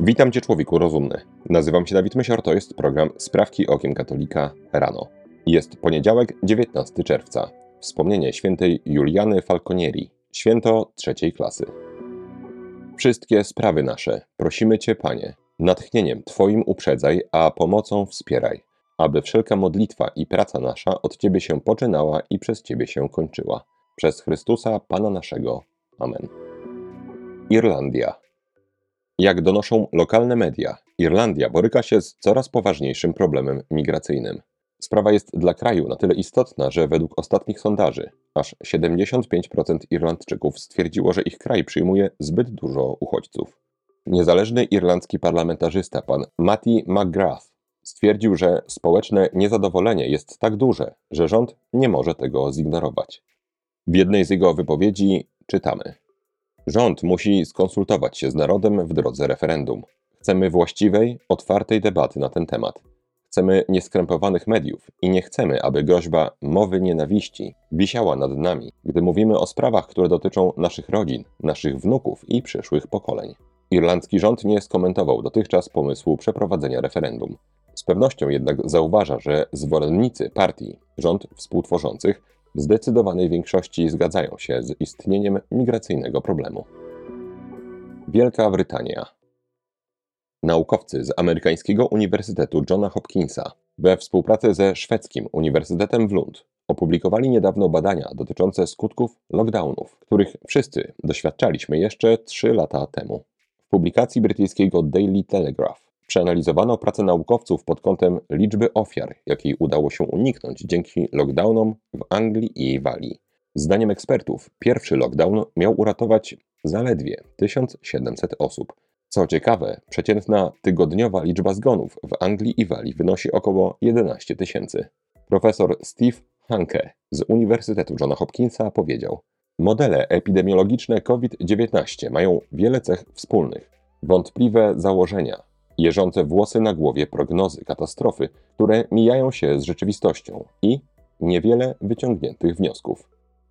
Witam Cię człowieku rozumny. Nazywam się Dawid Mysior, to jest program Sprawki Okiem Katolika rano. Jest poniedziałek, 19 czerwca. Wspomnienie świętej Juliany Falconieri, święto trzeciej klasy. Wszystkie sprawy nasze, prosimy Cię, Panie, natchnieniem Twoim uprzedzaj, a pomocą wspieraj, aby wszelka modlitwa i praca nasza od Ciebie się poczynała i przez Ciebie się kończyła. Przez Chrystusa, Pana naszego. Amen. Irlandia. Jak donoszą lokalne media, Irlandia boryka się z coraz poważniejszym problemem migracyjnym. Sprawa jest dla kraju na tyle istotna, że według ostatnich sondaży aż 75% Irlandczyków stwierdziło, że ich kraj przyjmuje zbyt dużo uchodźców. Niezależny irlandzki parlamentarzysta pan Matty McGrath stwierdził, że społeczne niezadowolenie jest tak duże, że rząd nie może tego zignorować. W jednej z jego wypowiedzi czytamy: Rząd musi skonsultować się z narodem w drodze referendum. Chcemy właściwej, otwartej debaty na ten temat. Chcemy nieskrępowanych mediów i nie chcemy, aby groźba mowy nienawiści wisiała nad nami, gdy mówimy o sprawach, które dotyczą naszych rodzin, naszych wnuków i przyszłych pokoleń. Irlandzki rząd nie skomentował dotychczas pomysłu przeprowadzenia referendum. Z pewnością jednak zauważa, że zwolennicy partii, rząd współtworzących, w zdecydowanej większości zgadzają się z istnieniem migracyjnego problemu. Wielka Brytania. Naukowcy z amerykańskiego Uniwersytetu Johna Hopkinsa we współpracy ze szwedzkim Uniwersytetem w Lund opublikowali niedawno badania dotyczące skutków lockdownów, których wszyscy doświadczaliśmy jeszcze 3 lata temu. W publikacji brytyjskiego Daily Telegraph Przeanalizowano pracę naukowców pod kątem liczby ofiar, jakiej udało się uniknąć dzięki lockdownom w Anglii i Walii. Zdaniem ekspertów, pierwszy lockdown miał uratować zaledwie 1700 osób. Co ciekawe, przeciętna tygodniowa liczba zgonów w Anglii i Walii wynosi około 11 tysięcy. Profesor Steve Hanke z Uniwersytetu Johna Hopkinsa powiedział: Modele epidemiologiczne COVID-19 mają wiele cech wspólnych. Wątpliwe założenia, jeżące włosy na głowie prognozy katastrofy, które mijają się z rzeczywistością i niewiele wyciągniętych wniosków.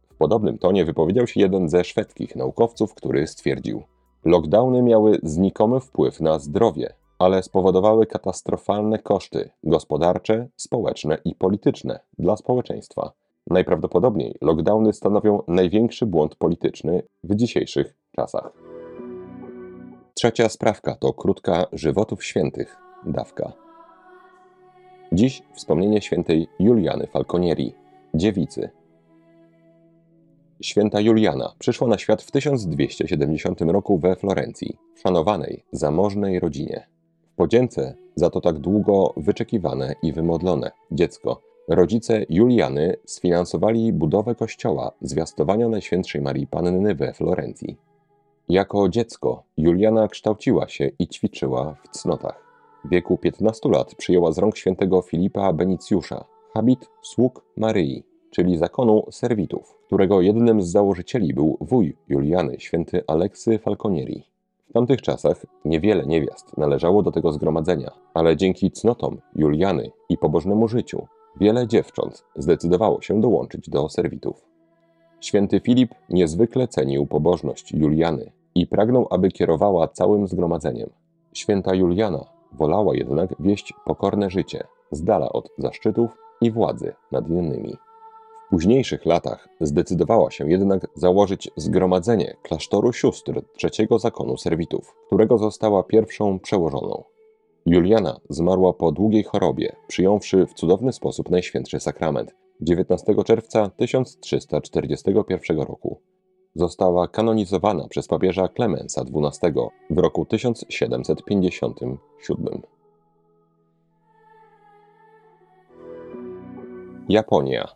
W podobnym tonie wypowiedział się jeden ze szwedzkich naukowców, który stwierdził: Lockdowny miały znikomy wpływ na zdrowie, ale spowodowały katastrofalne koszty gospodarcze, społeczne i polityczne dla społeczeństwa. Najprawdopodobniej lockdowny stanowią największy błąd polityczny w dzisiejszych czasach. Trzecia sprawka to krótka żywotów świętych, dawka. Dziś wspomnienie świętej Juliany Falconieri, dziewicy. Święta Juliana przyszła na świat w 1270 roku we Florencji, szanowanej, zamożnej rodzinie. W podzięce za to tak długo wyczekiwane i wymodlone dziecko, rodzice Juliany sfinansowali budowę kościoła zwiastowania Najświętszej Marii Panny we Florencji. Jako dziecko Juliana kształciła się i ćwiczyła w cnotach. W wieku 15 lat przyjęła z rąk świętego Filipa Benicjusza habit sług Maryi, czyli zakonu serwitów, którego jednym z założycieli był wuj Juliany, święty Aleksy Falconieri. W tamtych czasach niewiele niewiast należało do tego zgromadzenia, ale dzięki cnotom Juliany i pobożnemu życiu wiele dziewcząt zdecydowało się dołączyć do serwitów. Święty Filip niezwykle cenił pobożność Juliany i pragnął, aby kierowała całym zgromadzeniem. Święta Juliana wolała jednak wieść pokorne życie, z dala od zaszczytów i władzy nad innymi. W późniejszych latach zdecydowała się jednak założyć zgromadzenie klasztoru sióstr trzeciego zakonu serwitów, którego została pierwszą przełożoną. Juliana zmarła po długiej chorobie, przyjąwszy w cudowny sposób Najświętszy Sakrament 19 czerwca 1341 roku. Została kanonizowana przez papieża Klemensa XII w roku 1757. Japonia.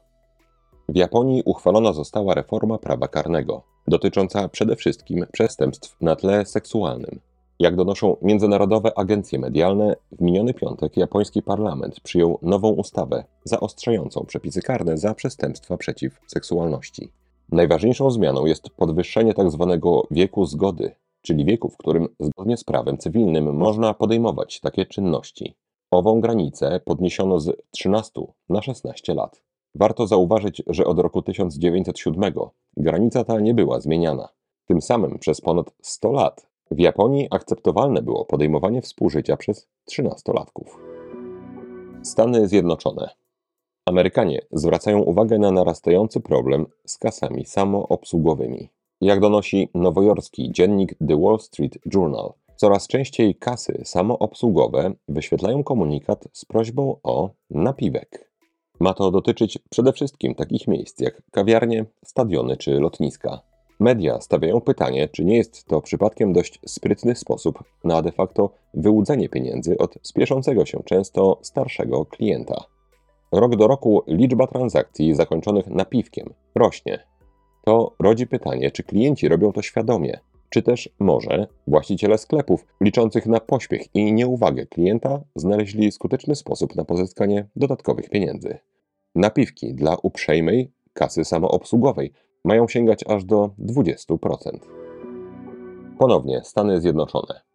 W Japonii uchwalona została reforma prawa karnego, dotycząca przede wszystkim przestępstw na tle seksualnym. Jak donoszą międzynarodowe agencje medialne, w miniony piątek japoński parlament przyjął nową ustawę zaostrzającą przepisy karne za przestępstwa przeciw seksualności. Najważniejszą zmianą jest podwyższenie tzw. Tak wieku zgody, czyli wieku, w którym zgodnie z prawem cywilnym można podejmować takie czynności. Ową granicę podniesiono z 13 na 16 lat. Warto zauważyć, że od roku 1907 granica ta nie była zmieniana. Tym samym przez ponad 100 lat W Japonii akceptowalne było podejmowanie współżycia przez trzynastolatków. Stany Zjednoczone. Amerykanie zwracają uwagę na narastający problem z kasami samoobsługowymi. Jak donosi nowojorski dziennik The Wall Street Journal, coraz częściej kasy samoobsługowe wyświetlają komunikat z prośbą o napiwek. Ma to dotyczyć przede wszystkim takich miejsc jak kawiarnie, stadiony czy lotniska. Media stawiają pytanie, czy nie jest to przypadkiem dość sprytny sposób na de facto wyłudzenie pieniędzy od spieszącego się często starszego klienta. Rok do roku liczba transakcji zakończonych napiwkiem rośnie. To rodzi pytanie, czy klienci robią to świadomie, czy też może właściciele sklepów liczących na pośpiech i nieuwagę klienta znaleźli skuteczny sposób na pozyskanie dodatkowych pieniędzy. Napiwki dla uprzejmej kasy samoobsługowej mają sięgać aż do 20%. Ponownie Stany Zjednoczone.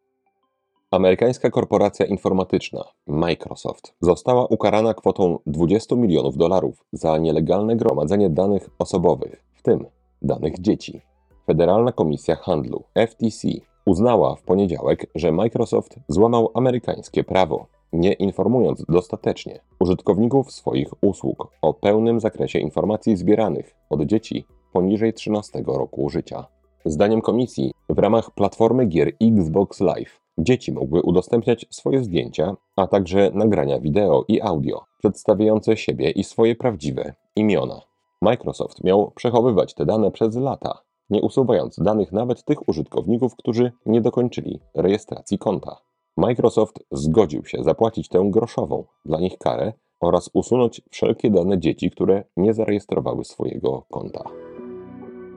Amerykańska korporacja informatyczna Microsoft została ukarana kwotą 20 milionów dolarów za nielegalne gromadzenie danych osobowych, w tym danych dzieci. Federalna Komisja Handlu FTC uznała w poniedziałek, że Microsoft złamał amerykańskie prawo, nie informując dostatecznie użytkowników swoich usług o pełnym zakresie informacji zbieranych od dzieci poniżej 13 roku życia. Zdaniem komisji, w ramach platformy gier Xbox Live dzieci mogły udostępniać swoje zdjęcia, a także nagrania wideo i audio przedstawiające siebie i swoje prawdziwe imiona. Microsoft miał przechowywać te dane przez lata, nie usuwając danych nawet tych użytkowników, którzy nie dokończyli rejestracji konta. Microsoft zgodził się zapłacić tę groszową dla nich karę oraz usunąć wszelkie dane dzieci, które nie zarejestrowały swojego konta.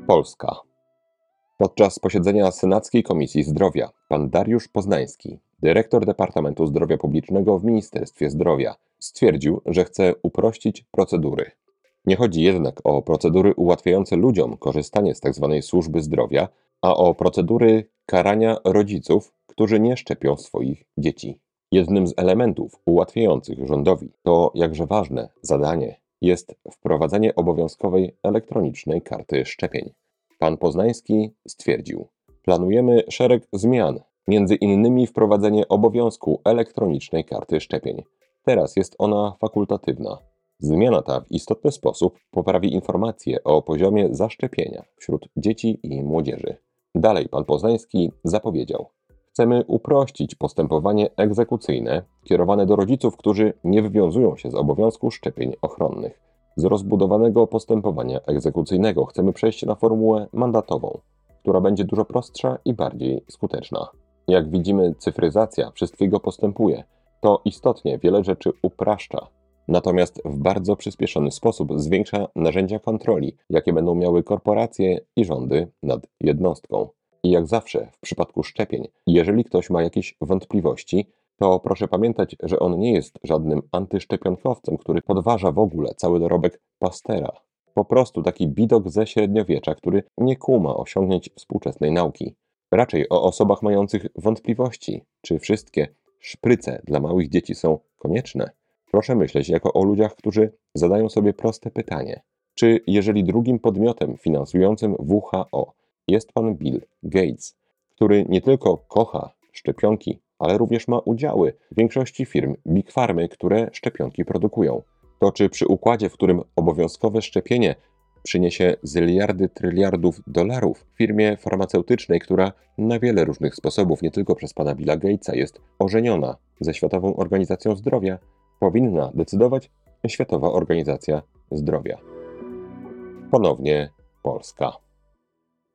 Polska. Podczas posiedzenia Senackiej Komisji Zdrowia pan Dariusz Poznański, dyrektor Departamentu Zdrowia Publicznego w Ministerstwie Zdrowia, stwierdził, że chce uprościć procedury. Nie chodzi jednak o procedury ułatwiające ludziom korzystanie z tzw. służby zdrowia, a o procedury karania rodziców, którzy nie szczepią swoich dzieci. Jednym z elementów ułatwiających rządowi to jakże ważne zadanie jest wprowadzenie obowiązkowej elektronicznej karty szczepień. Pan Poznański stwierdził: Planujemy szereg zmian, między innymi wprowadzenie obowiązku elektronicznej karty szczepień. Teraz jest ona fakultatywna. Zmiana ta w istotny sposób poprawi informacje o poziomie zaszczepienia wśród dzieci i młodzieży. Dalej pan Poznański zapowiedział: Chcemy uprościć postępowanie egzekucyjne kierowane do rodziców, którzy nie wywiązują się z obowiązku szczepień ochronnych. Z rozbudowanego postępowania egzekucyjnego chcemy przejść na formułę mandatową, która będzie dużo prostsza i bardziej skuteczna. Jak widzimy, cyfryzacja wszystkiego postępuje. To istotnie wiele rzeczy upraszcza, natomiast w bardzo przyspieszony sposób zwiększa narzędzia kontroli, jakie będą miały korporacje i rządy nad jednostką. I jak zawsze w przypadku szczepień, jeżeli ktoś ma jakieś wątpliwości, to proszę pamiętać, że on nie jest żadnym antyszczepionkowcem, który podważa w ogóle cały dorobek Pastera. Po prostu taki bidok ze średniowiecza, który nie kuma osiągnięć współczesnej nauki. Raczej o osobach mających wątpliwości, czy wszystkie szpryce dla małych dzieci są konieczne. Proszę myśleć jako o ludziach, którzy zadają sobie proste pytanie: czy jeżeli drugim podmiotem finansującym WHO jest pan Bill Gates, który nie tylko kocha szczepionki, ale również ma udziały w większości firm Big Farmy, które szczepionki produkują. To czy przy układzie, w którym obowiązkowe szczepienie przyniesie zyliardy tryliardów dolarów firmie farmaceutycznej, która na wiele różnych sposobów, nie tylko przez pana Billa Gatesa, jest ożeniona ze Światową Organizacją Zdrowia, powinna decydować Światowa Organizacja Zdrowia. Ponownie Polska.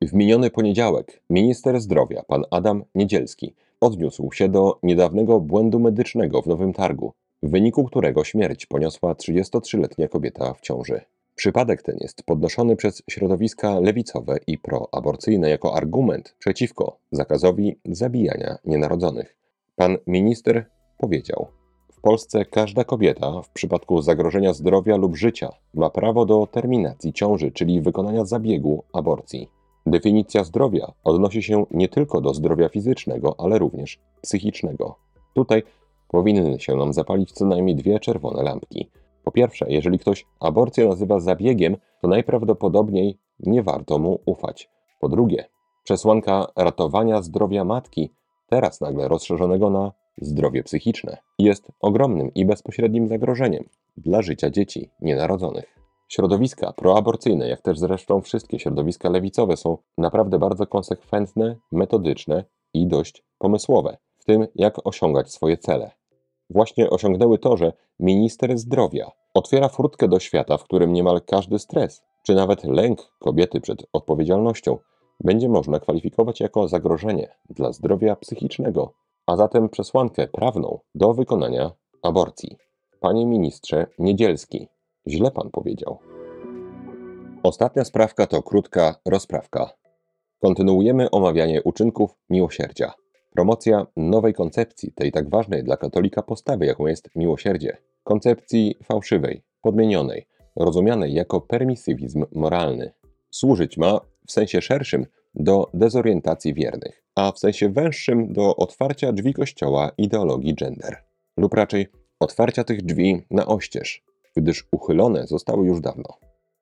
W miniony poniedziałek minister zdrowia, pan Adam Niedzielski, odniósł się do niedawnego błędu medycznego w Nowym Targu, w wyniku którego śmierć poniosła 33-letnia kobieta w ciąży. Przypadek ten jest podnoszony przez środowiska lewicowe i proaborcyjne jako argument przeciwko zakazowi zabijania nienarodzonych. Pan minister powiedział: W Polsce każda kobieta w przypadku zagrożenia zdrowia lub życia ma prawo do terminacji ciąży, czyli wykonania zabiegu aborcji. Definicja zdrowia odnosi się nie tylko do zdrowia fizycznego, ale również psychicznego. Tutaj powinny się nam zapalić co najmniej dwie czerwone lampki. Po pierwsze, jeżeli ktoś aborcję nazywa zabiegiem, to najprawdopodobniej nie warto mu ufać. Po drugie, Przesłanka ratowania zdrowia matki, teraz nagle rozszerzonego na zdrowie psychiczne, jest ogromnym i bezpośrednim zagrożeniem dla życia dzieci nienarodzonych. Środowiska proaborcyjne, jak też zresztą wszystkie środowiska lewicowe, są naprawdę bardzo konsekwentne, metodyczne i dość pomysłowe w tym, jak osiągać swoje cele. Właśnie osiągnęły to, że minister zdrowia otwiera furtkę do świata, w którym niemal każdy stres, czy nawet lęk kobiety przed odpowiedzialnością będzie można kwalifikować jako zagrożenie dla zdrowia psychicznego, a zatem przesłankę prawną do wykonania aborcji. Panie ministrze Niedzielski, źle pan powiedział. Ostatnia sprawka to krótka rozprawka. Kontynuujemy omawianie uczynków miłosierdzia. Promocja nowej koncepcji, tej tak ważnej dla katolika postawy, jaką jest miłosierdzie. Koncepcji fałszywej, podmienionej, rozumianej jako permisywizm moralny. Służyć ma w sensie szerszym do dezorientacji wiernych, a w sensie węższym do otwarcia drzwi kościoła ideologii gender. Lub raczej otwarcia tych drzwi na oścież, gdyż uchylone zostały już dawno.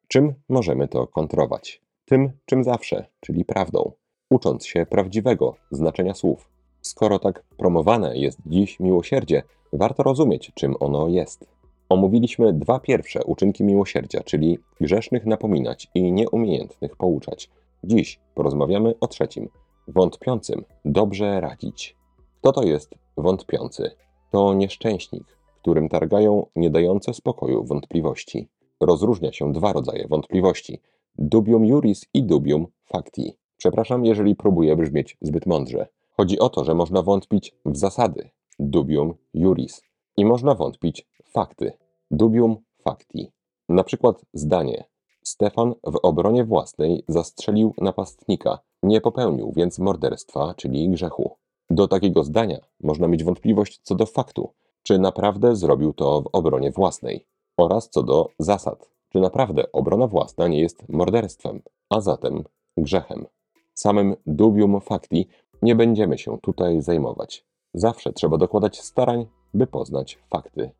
Czym możemy to kontrować? Tym, czym zawsze, czyli prawdą, ucząc się prawdziwego znaczenia słów. Skoro tak promowane jest dziś miłosierdzie, warto rozumieć, czym ono jest. Omówiliśmy dwa pierwsze uczynki miłosierdzia, czyli grzesznych napominać i nieumiejętnych pouczać. Dziś porozmawiamy o trzecim, wątpiącym dobrze radzić. Kto to jest wątpiący? To nieszczęśnik, którym targają nie dające spokoju wątpliwości. Rozróżnia się dwa rodzaje wątpliwości: dubium juris i dubium facti. Przepraszam, jeżeli próbuję brzmieć zbyt mądrze. Chodzi o to, że można wątpić w zasady, dubium juris, i można wątpić w fakty, dubium facti. Na przykład zdanie: Stefan w obronie własnej zastrzelił napastnika, nie popełnił więc morderstwa, czyli grzechu. Do takiego zdania można mieć wątpliwość co do faktu, czy naprawdę zrobił to w obronie własnej, oraz co do zasad, czy naprawdę obrona własna nie jest morderstwem, a zatem grzechem. Samym dubium facti nie będziemy się tutaj zajmować. Zawsze trzeba dokładać starań, by poznać fakty.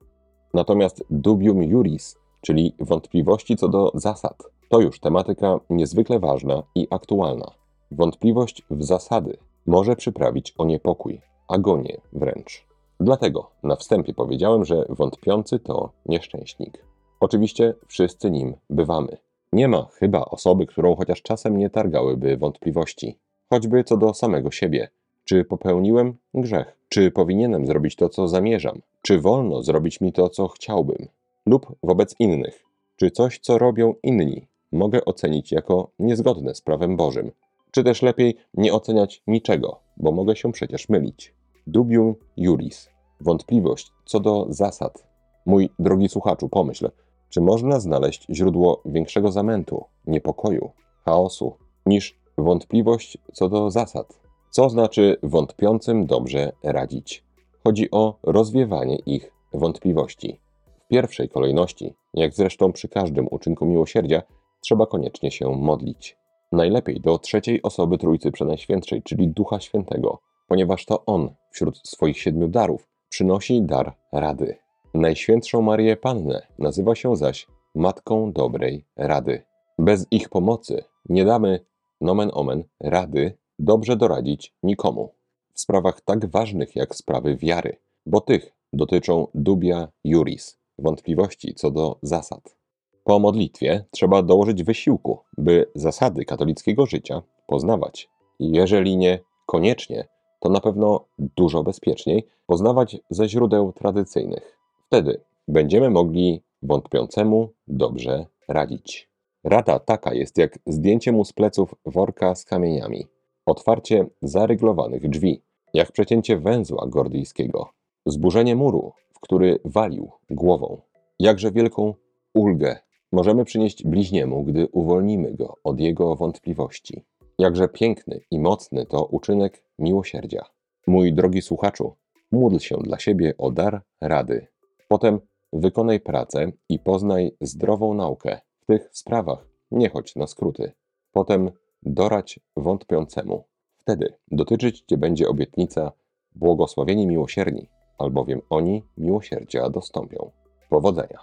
Natomiast dubium juris, czyli wątpliwości co do zasad, to już tematyka niezwykle ważna i aktualna. Wątpliwość w zasady może przyprawić o niepokój, agonię wręcz. Dlatego na wstępie powiedziałem, że wątpiący to nieszczęśnik. Oczywiście wszyscy nim bywamy. Nie ma chyba osoby, którą chociaż czasem nie targałyby wątpliwości choćby co do samego siebie. Czy popełniłem grzech? Czy powinienem zrobić to, co zamierzam? Czy wolno zrobić mi to, co chciałbym? Lub wobec innych? Czy coś, co robią inni, mogę ocenić jako niezgodne z prawem Bożym? Czy też lepiej nie oceniać niczego, bo mogę się przecież mylić? Dubium juris. Wątpliwość co do zasad. Mój drogi słuchaczu, pomyśl, czy można znaleźć źródło większego zamętu, niepokoju, chaosu, niż Wątpliwość co do zasad. Co znaczy wątpiącym dobrze radzić? Chodzi o rozwiewanie ich wątpliwości. W pierwszej kolejności, jak zresztą przy każdym uczynku miłosierdzia, trzeba koniecznie się modlić. Najlepiej do trzeciej osoby Trójcy Przenajświętszej, czyli Ducha Świętego, ponieważ to On wśród swoich siedmiu darów przynosi dar rady. Najświętszą Marię Pannę nazywa się zaś Matką Dobrej Rady. Bez ich pomocy nie damy nomen omen, rady dobrze doradzić nikomu w sprawach tak ważnych jak sprawy wiary, bo tych dotyczą dubia juris, wątpliwości co do zasad. Po modlitwie trzeba dołożyć wysiłku, by zasady katolickiego życia poznawać. Jeżeli nie koniecznie, to na pewno dużo bezpieczniej poznawać ze źródeł tradycyjnych. Wtedy będziemy mogli wątpiącemu dobrze radzić. Rada taka jest jak zdjęcie mu z pleców worka z kamieniami, otwarcie zaryglowanych drzwi, jak przecięcie węzła gordyjskiego, zburzenie muru, w który walił głową. Jakże wielką ulgę możemy przynieść bliźniemu, gdy uwolnimy go od jego wątpliwości. Jakże piękny i mocny to uczynek miłosierdzia. Mój drogi słuchaczu, módl się dla siebie o dar rady. Potem wykonaj pracę i poznaj zdrową naukę tych sprawach nie chodź na skróty. Potem dorać wątpiącemu. Wtedy dotyczyć Cię będzie obietnica błogosławieni miłosierni, albowiem oni miłosierdzia dostąpią. Powodzenia.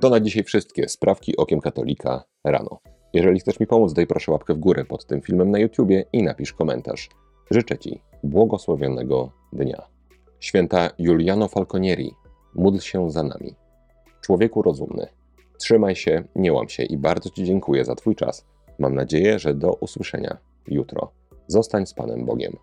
To na dzisiaj wszystkie sprawki okiem katolika rano. Jeżeli chcesz mi pomóc, daj proszę łapkę w górę pod tym filmem na YouTubie i napisz komentarz. Życzę Ci błogosławionego dnia. Święta Juliano Falconieri, módl się za nami. Człowieku rozumny, trzymaj się, nie łam się i bardzo Ci dziękuję za Twój czas. Mam nadzieję, że do usłyszenia jutro. Zostań z Panem Bogiem.